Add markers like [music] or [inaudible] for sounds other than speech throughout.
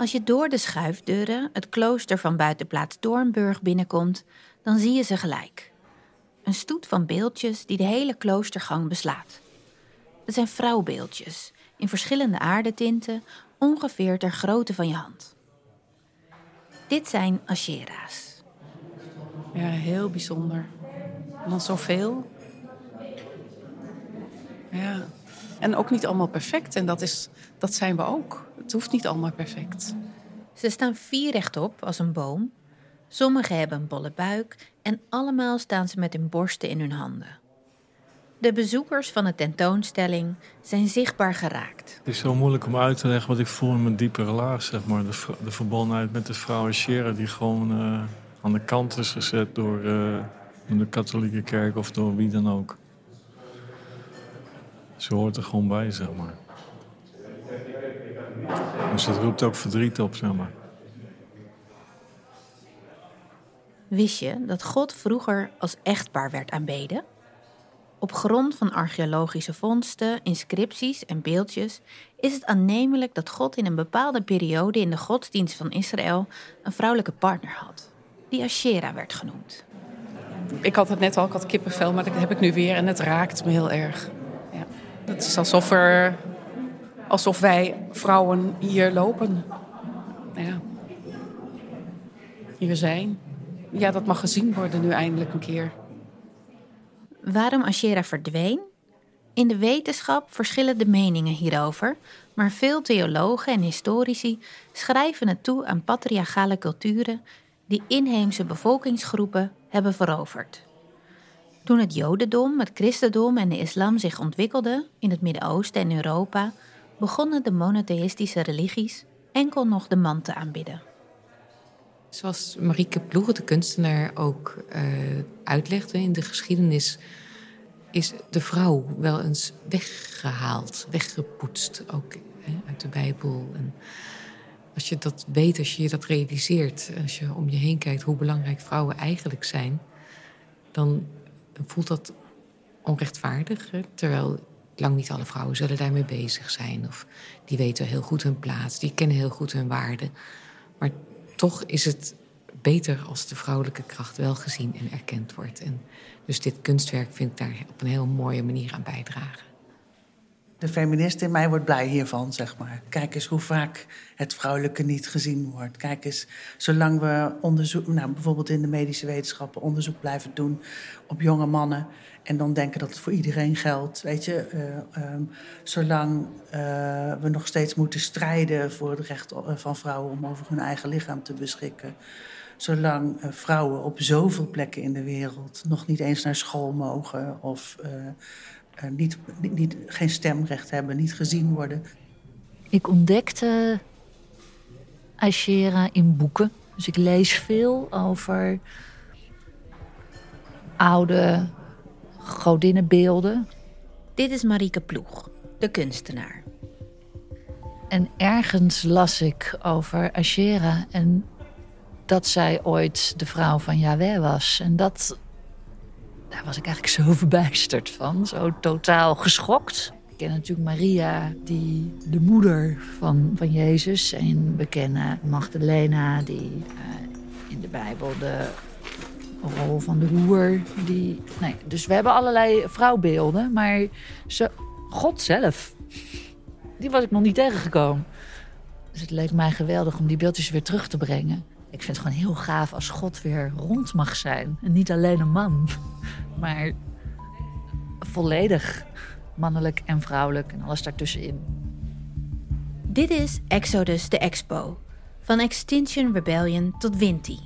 Als je door de schuifdeuren het klooster van buitenplaats Doornburg binnenkomt, dan zie je ze gelijk. Een stoet van beeldjes die de hele kloostergang beslaat. Het zijn vrouwbeeldjes in verschillende aardetinten, ongeveer ter grootte van je hand. Dit zijn Ashera's. Ja, heel bijzonder. En dan zoveel. Ja. En ook niet allemaal perfect. En dat, is, dat zijn we ook. Het hoeft niet allemaal perfect. Ze staan vier rechtop als een boom. Sommigen hebben een bolle buik en allemaal staan ze met hun borsten in hun handen. De bezoekers van de tentoonstelling zijn zichtbaar geraakt. Het is zo moeilijk om uit te leggen wat ik voel in mijn diepere laag, zeg maar. De, de verbondenheid met de vrouw Scherer die gewoon uh, aan de kant is gezet door, uh, de katholieke kerk of door wie dan ook. Ze hoort er gewoon bij, zeg maar. Dus dat roept ook verdriet op, zeg maar. Wist je dat God vroeger als echtpaar werd aanbeden? Op grond van archeologische vondsten, inscripties en beeldjes is het aannemelijk dat God in een bepaalde periode in de godsdienst van Israël een vrouwelijke partner had, die Asherah werd genoemd. Ik had het net al, ik had kippenvel, maar dat heb ik nu weer en het raakt me heel erg. Het is alsof, er, alsof wij vrouwen hier lopen. Ja. Hier zijn. Ja, dat mag gezien worden nu eindelijk een keer. Waarom Asherah verdween? In de wetenschap verschillen de meningen hierover, maar veel theologen en historici schrijven het toe aan patriarchale culturen die inheemse bevolkingsgroepen hebben veroverd. Toen het Jodendom, het Christendom en de islam zich ontwikkelden in het Midden-Oosten en Europa, begonnen de monotheïstische religies enkel nog de man te aanbidden. Zoals Marieke Ploegen, de kunstenaar, ook uh, uitlegde in de geschiedenis, is de vrouw wel eens weggehaald, weggepoetst, ook hè, uit de Bijbel. En als je dat weet, als je je dat realiseert, als je om je heen kijkt hoe belangrijk vrouwen eigenlijk zijn, dan voelt dat onrechtvaardig. Terwijl lang niet alle vrouwen zullen daarmee bezig zijn. Of die weten heel goed hun plaats, die kennen heel goed hun waarde. Maar toch is het beter als de vrouwelijke kracht wel gezien en erkend wordt. En dus dit kunstwerk vind ik daar op een heel mooie manier aan bijdragen. De feminist in mij wordt blij hiervan, zeg maar. Kijk eens hoe vaak het vrouwelijke niet gezien wordt. Kijk eens, zolang we onderzoek, nou, bijvoorbeeld in de medische wetenschappen onderzoek blijven doen op jonge mannen. En dan denken dat het voor iedereen geldt. Weet je, uh, um, zolang uh, we nog steeds moeten strijden voor het recht eh, van vrouwen om over hun eigen lichaam te beschikken. Zolang vrouwen op zoveel plekken in de wereld nog niet eens naar school mogen of niet, niet, niet, geen stemrecht hebben, niet gezien worden. Ik ontdekte Ashera in boeken. Dus ik lees veel over oude godinnenbeelden. Dit is Marieke Ploeg, de kunstenaar. En ergens las ik over Ashera en dat zij ooit de vrouw van Yahweh was. En dat, daar was ik eigenlijk zo [laughs] verbijsterd van, zo totaal geschokt. Ik ken natuurlijk Maria, die de moeder van, van Jezus. En we kennen Magdalena, die uh, in de Bijbel de rol van de hoer. Die, nee, dus we hebben allerlei vrouwbeelden, maar God zelf, die was ik nog niet tegengekomen. Dus het leek mij geweldig om die beeldjes weer terug te brengen. Ik vind het gewoon heel gaaf als God weer rond mag zijn. En niet alleen een man, [laughs] maar volledig mannelijk en vrouwelijk en alles daartussenin. Dit is Exodus de Expo. Van Extinction Rebellion tot Winti.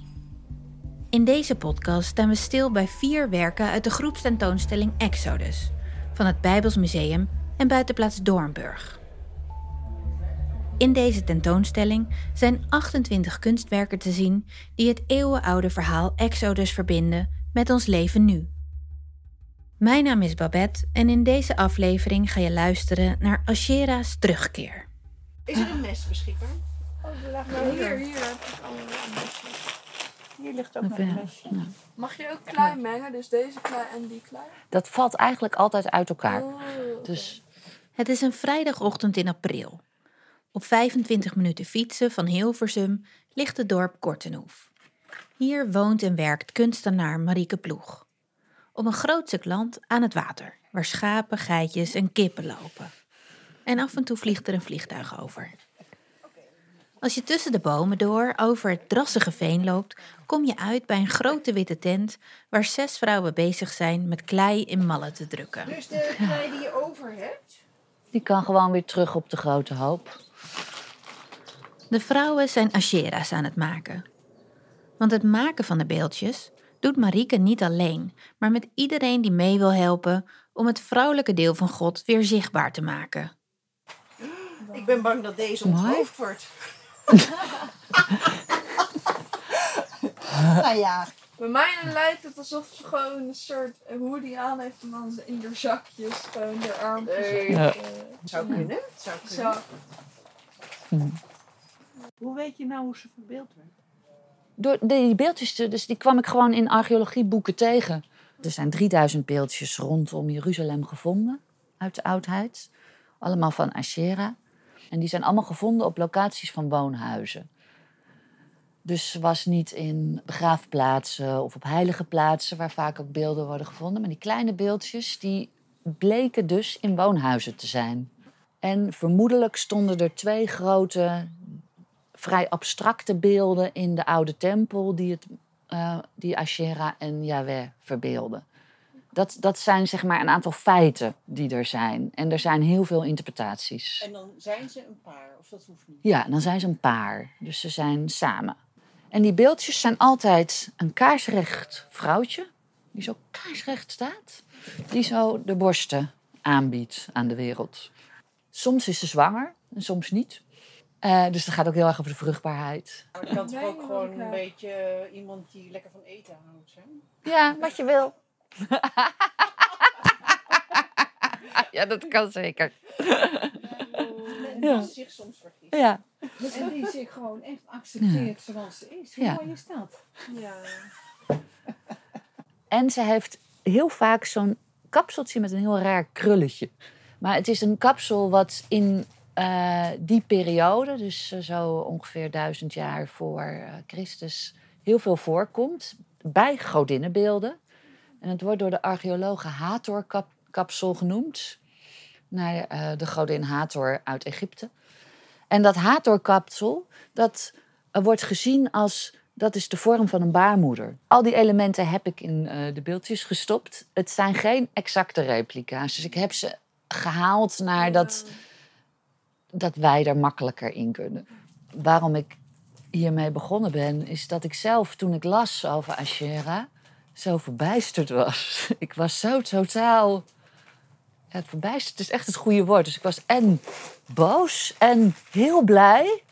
In deze podcast staan we stil bij vier werken uit de groepstentoonstelling Exodus van het Bijbels Museum en buitenplaats Doornburg. In deze tentoonstelling zijn 28 kunstwerken te zien die het eeuwenoude verhaal Exodus verbinden met ons leven nu. Mijn naam is Babette en in deze aflevering ga je luisteren naar Ashera's terugkeer. Is er een mes beschikbaar? Oh, hier, hier heb ik allemaal mesjes. Hier ligt ook nog een mesje. Mag je ook klei mengen? Dus deze klei en die klei? Dat valt eigenlijk altijd uit elkaar. Oh, Dus Het is een vrijdagochtend in april. Op 25 minuten fietsen van Hilversum ligt het dorp Kortenhoef. Hier woont en werkt kunstenaar Marieke Ploeg. Op een groot stuk land aan het water, waar schapen, geitjes en kippen lopen. En af en toe vliegt er een vliegtuig over. Als je tussen de bomen door over het drassige veen loopt, kom je uit bij een grote witte tent waar zes vrouwen bezig zijn met klei in mallen te drukken. Dus de klei die je over hebt? Die kan gewoon weer terug op de grote hoop. De vrouwen zijn ashera's aan het maken. Want het maken van de beeldjes doet Marieke niet alleen, maar met iedereen die mee wil helpen om het vrouwelijke deel van God weer zichtbaar te maken. Ik ben bang dat deze onthoofd wordt. [laughs] nou ja. Bij mij lijkt het alsof ze gewoon een soort hoodie aan heeft en dan ze in haar zakjes gewoon de armpjes. Nee. Ja. Zou kunnen. Zou kunnen. Zo. Hoe weet je nou hoe ze verbeeld werd? Door die beeldjes, dus die kwam ik gewoon in archeologieboeken tegen. Er zijn 3000 beeldjes rondom Jeruzalem gevonden uit de oudheid. Allemaal van Asherah. En die zijn allemaal gevonden op locaties van woonhuizen. Dus ze was niet in begraafplaatsen of op heilige plaatsen waar vaak ook beelden worden gevonden. Maar die kleine beeldjes die bleken dus in woonhuizen te zijn. En vermoedelijk stonden er twee grote vrij abstracte beelden in de oude tempel die, het, eh, die Asherah en Yahweh verbeelden. Dat, dat zijn zeg maar een aantal feiten die er zijn. En er zijn heel veel interpretaties. En dan zijn ze een paar, of dat hoeft niet. Ja, dan zijn ze een paar. Dus ze zijn samen. En die beeldjes zijn altijd een kaarsrecht vrouwtje, die zo kaarsrecht staat, die zo de borsten aanbiedt aan de wereld. Soms is ze zwanger en soms niet. Eh, dus het gaat ook heel erg over de vruchtbaarheid. Maar het kan toch ook dat gewoon een beetje iemand die lekker van eten houdt zijn? Ja, wat je wil. [laughs] ja, dat kan zeker. En die Ja. zich soms vergist. Ja. En die zich gewoon echt accepteert zoals ze is. Hoe Ja. mooi is dat? Ja. En ze heeft heel vaak zo'n kapseltje met een heel raar krulletje. Maar het is een kapsel wat in eh, die periode, dus eh, zo ongeveer duizend jaar voor eh, Christus, heel veel voorkomt bij godinnenbeelden. En het wordt door de archeologen Hathor-kapsel genoemd, naar de godin Hathor uit Egypte. En dat Hathor-kapsel, dat wordt gezien als dat is de vorm van een baarmoeder. Al die elementen heb ik in de beeldjes gestopt. Het zijn geen exacte replica's. Dus ik heb ze gehaald naar dat, dat wij er makkelijker in kunnen. Waarom ik hiermee begonnen ben, is dat ik zelf toen ik las over Asherah zo verbijsterd was. [laughs] Ik was zo totaal. Ja, verbijsterd is echt het goede woord. Dus ik was en boos en heel blij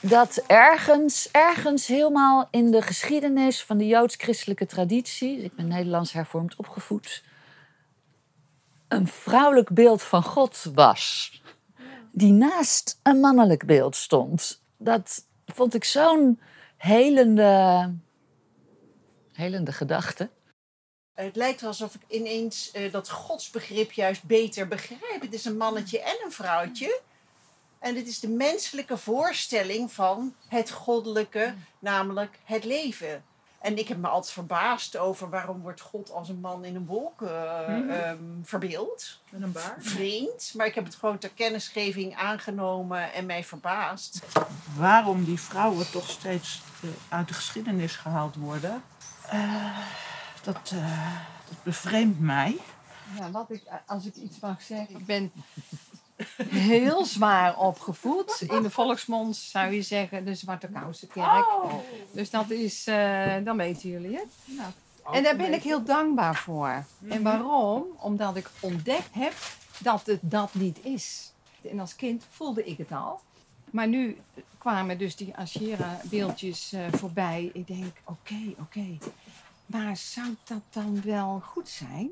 dat ergens, ergens helemaal in de geschiedenis van de joods-christelijke traditie, ik ben Nederlands hervormd opgevoed, een vrouwelijk beeld van God was. Die naast een mannelijk beeld stond. Dat vond ik zo'n helende, helende gedachte. Het lijkt wel alsof ik ineens eh, dat godsbegrip juist beter begrijp. Het is een mannetje en een vrouwtje. En dit is de menselijke voorstelling van het goddelijke, namelijk het leven. En ik heb me altijd verbaasd over waarom wordt God als een man in een wolk ehm, verbeeld. Met een baard. Vreemd, maar ik heb het gewoon ter kennisgeving aangenomen en mij verbaasd. Waarom die vrouwen toch steeds eh, uit de geschiedenis gehaald worden, eh, dat, eh, dat bevreemdt mij. Ja, wat ik, als ik iets mag zeggen, ik ben heel zwaar opgevoed. In de volksmond zou je zeggen de Zwarte Kousenkerk. Dus dat is, eh, dan weten jullie het. En daar ben ik heel dankbaar voor. En waarom? Omdat ik ontdekt heb dat het dat niet is. En als kind voelde ik het al. Maar nu kwamen dus die Ashera-beeldjes eh, voorbij. Ik denk, oké, oké. Maar zou dat dan wel goed zijn?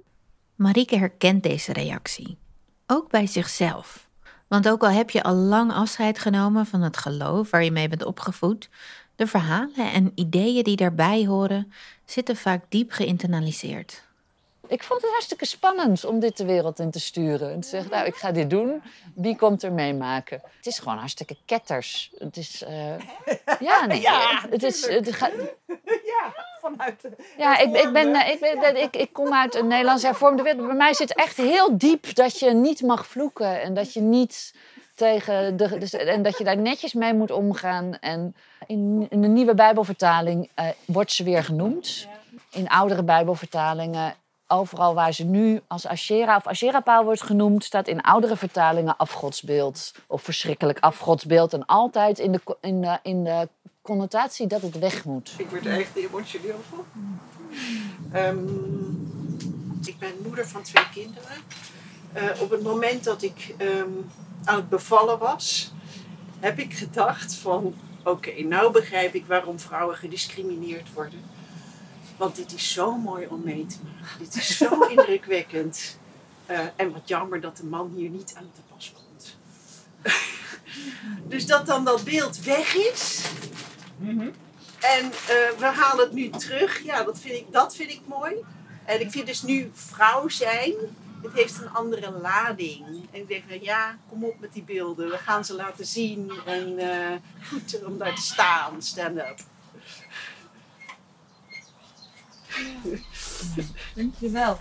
Marieke herkent deze reactie. Ook bij zichzelf. Want ook al heb je al lang afscheid genomen van het geloof waar je mee bent opgevoed, de verhalen en ideeën die daarbij horen zitten vaak diep geïnternaliseerd. Ik vond het hartstikke spannend om dit de wereld in te sturen. En te zeggen, nou, ik ga dit doen. Wie komt er meemaken? Het is gewoon hartstikke ketters. Het is... Uh... [laughs] Ja, nee. Ja, het is... Het gaat... [laughs] Ja, vanuit de Ja, ik, ik, ben, eh, ik, ben, ik, ik kom uit een Nederlands hervormde wereld. Bij mij zit echt heel diep dat je niet mag vloeken. En dat je niet tegen de... Dus, en dat je daar netjes mee moet omgaan. En in, in de nieuwe Bijbelvertaling eh, wordt ze weer genoemd. In oudere Bijbelvertalingen... Overal waar ze nu als Asherah of Asherah-paal wordt genoemd... staat in oudere vertalingen afgodsbeeld. Of verschrikkelijk afgodsbeeld. En altijd in de, co- in de, connotatie dat het weg moet. Ik word er echt emotioneel van. Ehm, ik ben moeder van twee kinderen. Eh, op het moment dat ik ehm, aan het bevallen was, heb ik gedacht van... Oké, nou begrijp ik waarom vrouwen gediscrimineerd worden. Want dit is zo mooi om mee te maken. Dit is zo [laughs] indrukwekkend. Eh, en wat jammer dat de man hier niet aan te pas komt. [laughs] dus dat dan dat beeld weg is. En eh, we halen het nu terug. Ja, dat vind, ik, dat vind ik mooi. En ik vind dus nu vrouw zijn, het heeft een andere lading. En ik denk, van, ja, kom op met die beelden. We gaan ze laten zien. En eh, goed om daar te staan, stand up. Dankjewel.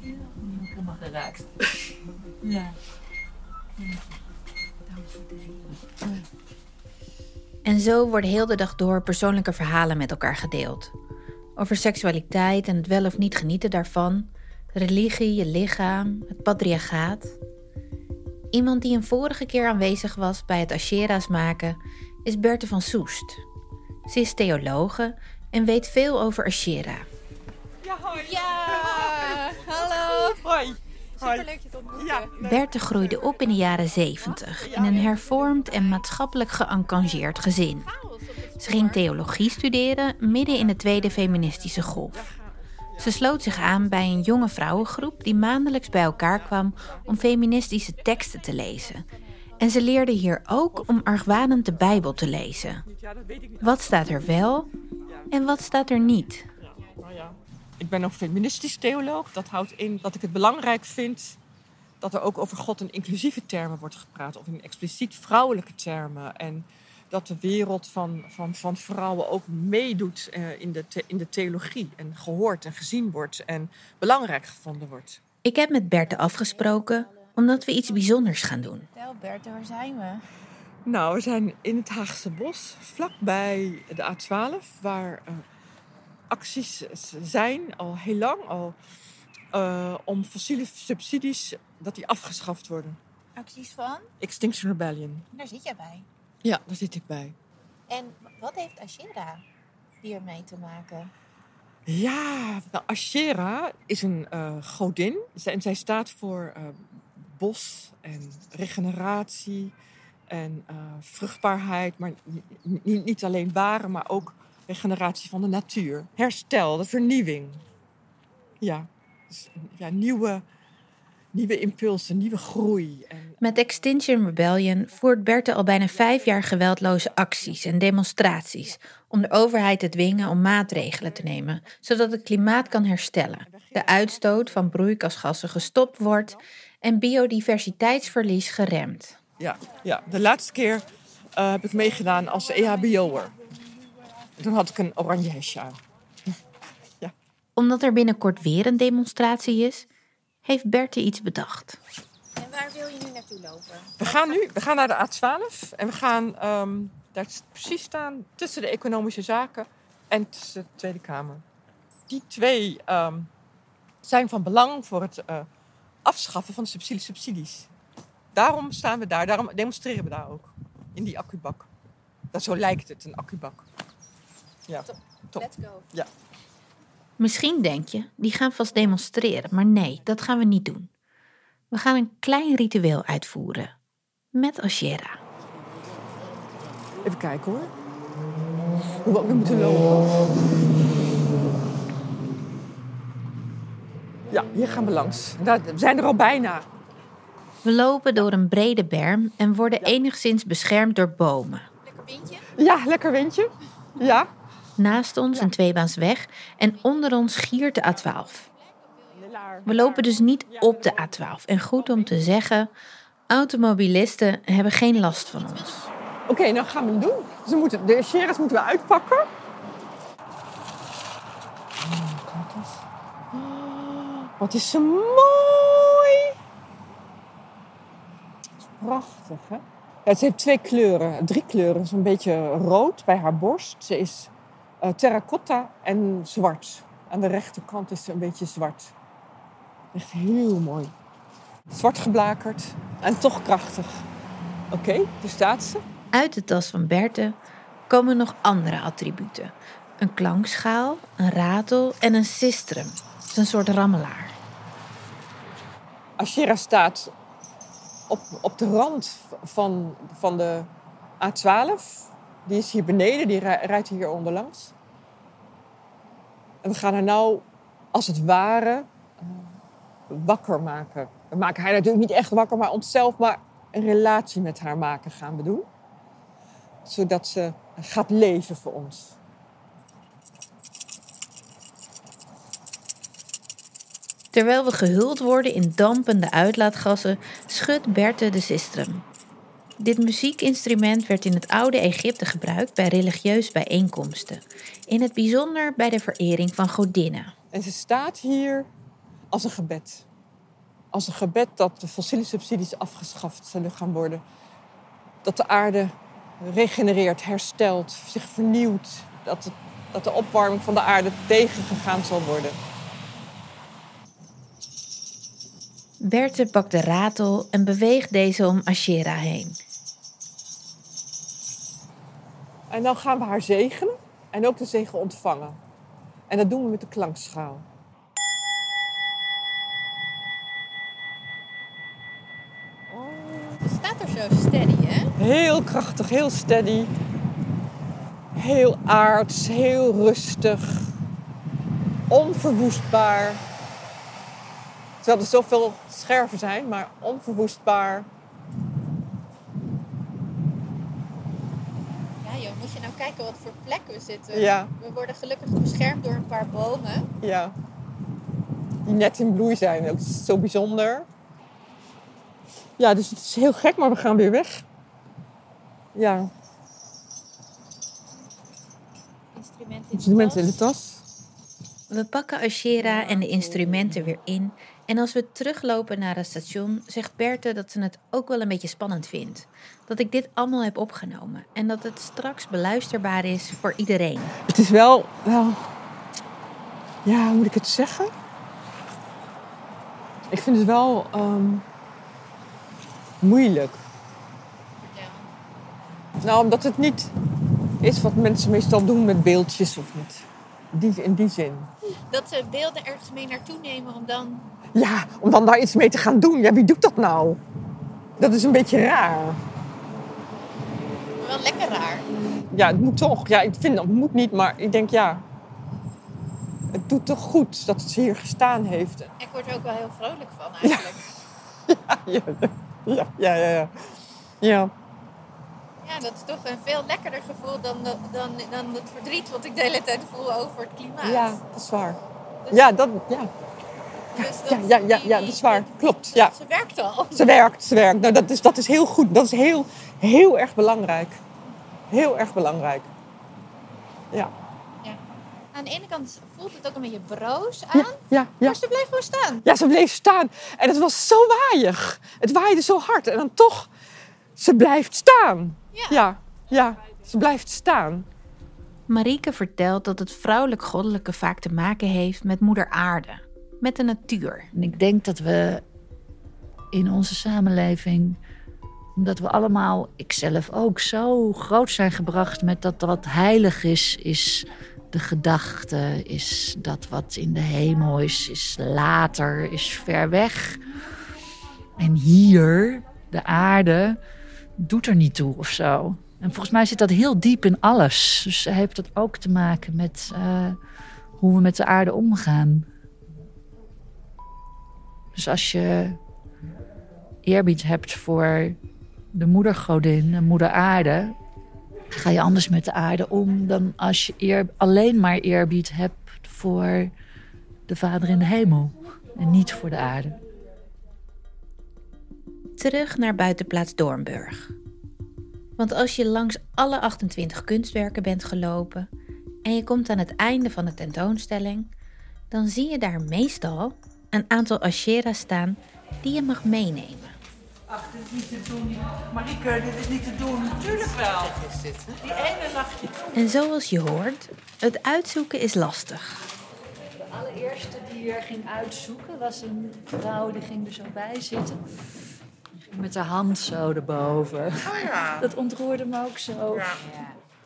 Ja, helemaal geraakt. Ja. En zo worden heel de dag door persoonlijke verhalen met elkaar gedeeld. Over seksualiteit en het wel of niet genieten daarvan, religie, je lichaam, het patriarchaat. Iemand die een vorige keer aanwezig was bij het Ashera's maken is Berthe van Soest. Ze is theologe en weet veel over Ashera. Ja, hallo. Hoi. Superleuk je te ontmoeten. Ja, Berthe groeide op in de jaren 70 in een hervormd en maatschappelijk geëngageerd gezin. Ze ging theologie studeren midden in de tweede feministische golf. Ze sloot zich aan bij een jonge vrouwengroep die maandelijks bij elkaar kwam om feministische teksten te lezen. En ze leerde hier ook om argwanend de Bijbel te lezen. Wat staat er wel en wat staat er niet? Nou ja, ik ben ook feministisch theoloog. Dat houdt in dat ik het belangrijk vind dat er ook over God in inclusieve termen wordt gepraat. Of in expliciet vrouwelijke termen. En dat de wereld van, van, van vrouwen ook meedoet eh, in, de in de theologie. En gehoord en gezien wordt en belangrijk gevonden wordt. Ik heb met Berthe afgesproken omdat we iets bijzonders gaan doen. Tel Bert, waar zijn we? Nou, we zijn in het Haagse Bos, vlakbij de A12, waar eh, acties zijn al heel lang al eh, om fossiele subsidies dat die afgeschaft worden. Acties van? Extinction Rebellion. Daar zit jij bij. Ja, daar zit ik bij. En wat heeft Ashera hiermee te maken? Ja, nou, Ashera is een eh, godin. En zij staat voor bos en regeneratie en eh, vruchtbaarheid. Maar ni- ni- niet alleen baren, maar ook regeneratie van de natuur. Herstel, de vernieuwing. Ja, dus, ja nieuwe, nieuwe impulsen, nieuwe groei. Met Extinction Rebellion voert Berthe al bijna vijf jaar geweldloze acties en demonstraties om de overheid te dwingen om maatregelen te nemen, zodat het klimaat kan herstellen, de uitstoot van broeikasgassen gestopt wordt en biodiversiteitsverlies geremd. Ja, ja, de laatste keer eh, heb ik meegedaan als EHBO'er. Toen had ik een oranje hesje aan. [laughs] Omdat er binnenkort weer een demonstratie is, heeft Berthe iets bedacht. En waar wil je nu naartoe lopen? We gaan nu we gaan naar de A12 en we gaan ehm, daar precies staan tussen de economische zaken en tussen de Tweede Kamer. Die twee ehm, zijn van belang voor het eh, afschaffen van de subsidie- subsidies. Daarom staan we daar, daarom demonstreren we daar ook. In die accubak. Dat zo lijkt het, een accubak. Ja, top. Let's go. Misschien denk je, die gaan vast demonstreren, maar nee, dat gaan we niet doen. We gaan een klein ritueel uitvoeren. Met Ashera. Even kijken hoor. Hoe we ook moeten lopen. Ja, hier gaan we langs. Daar- We zijn er al bijna. We lopen door een brede berm en worden enigszins beschermd door bomen. Lekker windje. Ja, lekker windje. Ja. Naast ons een tweebaansweg en onder ons giert de A12. We lopen dus niet op de A12. En goed om te zeggen, automobilisten hebben geen last van ons. Oké, okay, nou gaan we het doen. We moeten, de Sheras moeten we uitpakken. Oh, wat is ze mooi! Dat is prachtig, hè? Ja, ze heeft twee kleuren, drie kleuren. Zo'n beetje rood bij haar borst. Ze is uh, terracotta en zwart. Aan de rechterkant is ze een beetje zwart. Echt heel mooi. Zwart geblakerd en toch krachtig. Oké, okay, daar staat ze. Uit de tas van Berthe komen nog andere attributen. Een klankschaal, een ratel en een sistrum. Het is een soort rammelaar. Ashera staat op, op de rand van, van de A12. Die is hier beneden, die rijdt hier onderlangs. En we gaan haar nou, als het ware, eh, wakker maken. We maken haar natuurlijk niet echt wakker, maar onszelf, maar een relatie met haar maken gaan we doen. Zodat ze gaat leven voor ons. Terwijl we gehuld worden in dampende uitlaatgassen, schudt Berthe de sistrum. Dit muziekinstrument werd in het oude Egypte gebruikt bij religieuze bijeenkomsten. In het bijzonder bij de verering van godinnen. En ze staat hier als een gebed. Als een gebed dat de fossiele subsidies afgeschaft zullen gaan worden. Dat de aarde regenereert, herstelt, zich vernieuwt. Dat, dat de opwarming van de aarde tegengegaan zal worden. Berthe pakt de ratel en beweegt deze om Ashera heen. En dan gaan we haar zegenen en ook de zegen ontvangen. En dat doen we met de klankschaal. Het staat er zo steady, hè? Heel krachtig, heel steady. Heel aards, heel rustig. Onverwoestbaar. Terwijl er zoveel scherven zijn, maar onverwoestbaar. Ja joh, moet je nou kijken wat voor plek we zitten. Ja. We worden gelukkig beschermd door een paar bomen. Ja. Die net in bloei zijn. Dat is zo bijzonder. Ja, dus het is heel gek, maar we gaan weer weg. Ja. Instrumenten in, Instrumenten in de tas. We pakken Ashera en de instrumenten weer in. En als we teruglopen naar het station, zegt Berthe dat ze het ook wel een beetje spannend vindt. Dat ik dit allemaal heb opgenomen en dat het straks beluisterbaar is voor iedereen. Het is wel, wel ja, hoe moet ik het zeggen? Ik vind het wel um, moeilijk. Ja. Nou, omdat het niet is wat mensen meestal doen met beeldjes of met die, in die zin. Dat ze beelden ergens mee naartoe nemen om dan... Ja, om dan daar iets mee te gaan doen. Ja, wie doet dat nou? Dat is een beetje raar. Wel lekker raar. Ja, het moet toch. Ja, ik vind dat moet niet, maar ik denk ja. Het doet toch goed dat het hier gestaan heeft. Ik word er ook wel heel vrolijk van eigenlijk. [laughs] Ja, ja, ja, ja. ja. ja. Ja, dat is toch een veel lekkerder gevoel dan, de- dan, dan het verdriet wat ik de hele tijd voel over het klimaat. Ja, dat is waar. Ja, dat, ja. Dus Ja, dat- ja, ja, ja, die- dat is waar. Klopt, ja. Ze werkt al. Ze werkt, ze werkt. Nou, dat is, dat is heel goed. Dat is heel, heel erg belangrijk. Heel erg belangrijk. Ja. Aan de ene kant voelt het ook een beetje broos aan. Ja, ja. Maar ze bleef gewoon staan. Ja, ze bleef staan. En het was zo waaiig. Het waaide zo hard. En dan toch, ze blijft staan. Ja. Ja, ja. Ze blijft staan. Marieke vertelt dat het vrouwelijk-goddelijke vaak te maken heeft met moeder aarde, met de natuur. En ik denk dat we in onze samenleving, omdat we allemaal, ikzelf ook, zo groot zijn gebracht met dat wat heilig is, is de gedachte, is dat wat in de hemel is, is later, is ver weg. En hier, de aarde, doet er niet toe of zo. En volgens mij zit dat heel diep in alles. Dus heeft dat ook te maken met eh, hoe we met de aarde omgaan. Dus als je eerbied hebt voor de moedergodin, de moeder aarde, ga je anders met de aarde om dan als je eer, alleen maar eerbied hebt voor de vader in de hemel. en niet voor de aarde. Terug naar buitenplaats Doornburg. Want als je langs alle 28 kunstwerken bent gelopen en je komt aan het einde van de tentoonstelling, dan zie je daar meestal een aantal Ashera's staan die je mag meenemen. Ach, dit is niet te doen. Marieke, dit is niet te doen. Natuurlijk wel. Is dit, Die ene nachtje. En zoals je hoort, het uitzoeken is lastig. De allereerste die er ging uitzoeken was een vrouw die ging er zo bij zitten. Met haar hand zo erboven. Oh ja. [laughs] Dat ontroerde me ook zo. Ja.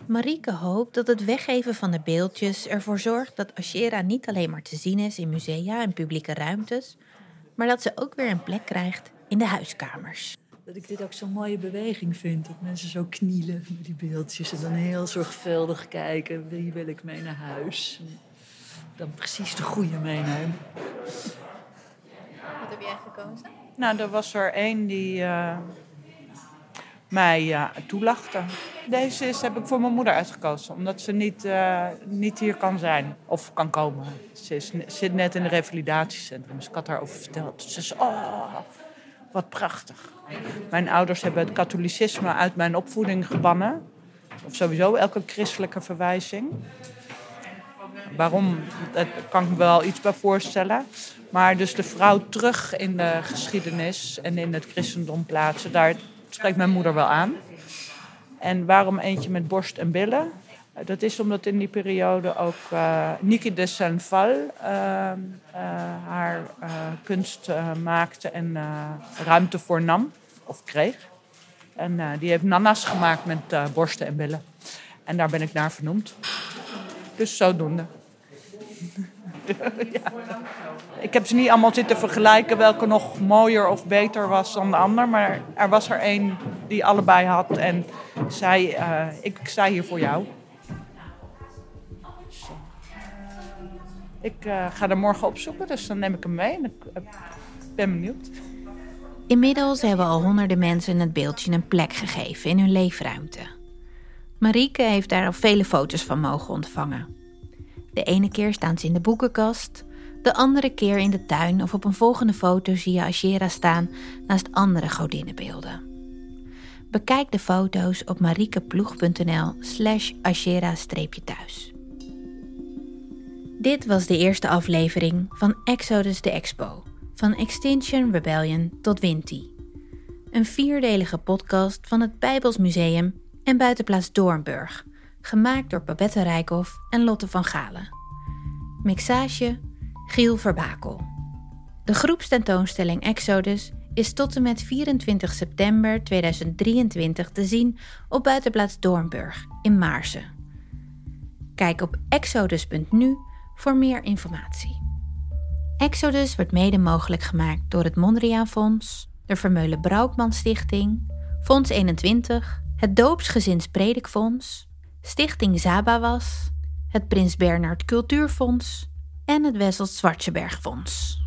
Marieke hoopt dat het weggeven van de beeldjes ervoor zorgt dat Ashera niet alleen maar te zien is in musea en publieke ruimtes, maar dat ze ook weer een plek krijgt in de huiskamers. Dat ik dit ook zo'n mooie beweging vind. Dat mensen zo knielen met die beeldjes en dan heel zorgvuldig kijken. Wie wil ik mee naar huis? En dan precies de goede meenemen. Wat heb jij gekozen? Nou, er was er één die eh, mij ja, toelachte. Deze is, heb ik voor mijn moeder uitgekozen, omdat ze niet, eh, niet hier kan zijn of kan komen. Ze is, zit net in een revalidatiecentrum, dus ik had haar over verteld. Ze zei, oh, wat prachtig. Mijn ouders hebben het katholicisme uit mijn opvoeding gebannen. Of sowieso elke christelijke verwijzing. Waarom, daar kan ik me wel iets bij voorstellen. Maar dus de vrouw terug in de geschiedenis en in het christendom plaatsen, daar spreekt mijn moeder wel aan. En waarom eentje met borst en billen? Dat is omdat in die periode ook eh Niki de Saint-Val eh, eh, haar eh, kunst maakte en ruimte voor nam, of kreeg. En die heeft nana's gemaakt met borsten en billen. En daar ben ik naar vernoemd. Dus zodoende. [laughs] Ik heb ze niet allemaal zitten vergelijken welke nog mooier of beter was dan de ander. Maar er was er één die allebei had en zei, eh, ik sta hier voor jou. Ik eh, ga er morgen opzoeken, dus dan neem ik hem mee. En ik eh, ben benieuwd. Inmiddels hebben al honderden mensen het beeldje een plek gegeven in hun leefruimte. Marieke heeft daar al vele foto's van mogen ontvangen. De ene keer staan ze in de boekenkast, de andere keer in de tuin of op een volgende foto zie je Ashera staan naast andere godinnenbeelden. Bekijk de foto's op mariekeploeg.nl slash ashera-thuis. Dit was de eerste aflevering van Exodus de Expo, van Extinction Rebellion tot Winti. Een vierdelige podcast van het Bijbels Museum en buitenplaats Doornburg, gemaakt door Babette Rijkhoff en Lotte van Galen. Mixage Giel Verbakel. De groepstentoonstelling Exodus is tot en met 24 september 2023 te zien op buitenplaats Doornburg in Maarsen. Kijk op exodus.nu voor meer informatie. Exodus wordt mede mogelijk gemaakt door het Mondriaan Fonds, de Vermeulen Braukman Stichting, Fonds 21, het Doopsgezins Predikfonds, Stichting Zabawas, het Prins Bernhard Cultuurfonds en het Wessels Zwartseberg Fonds.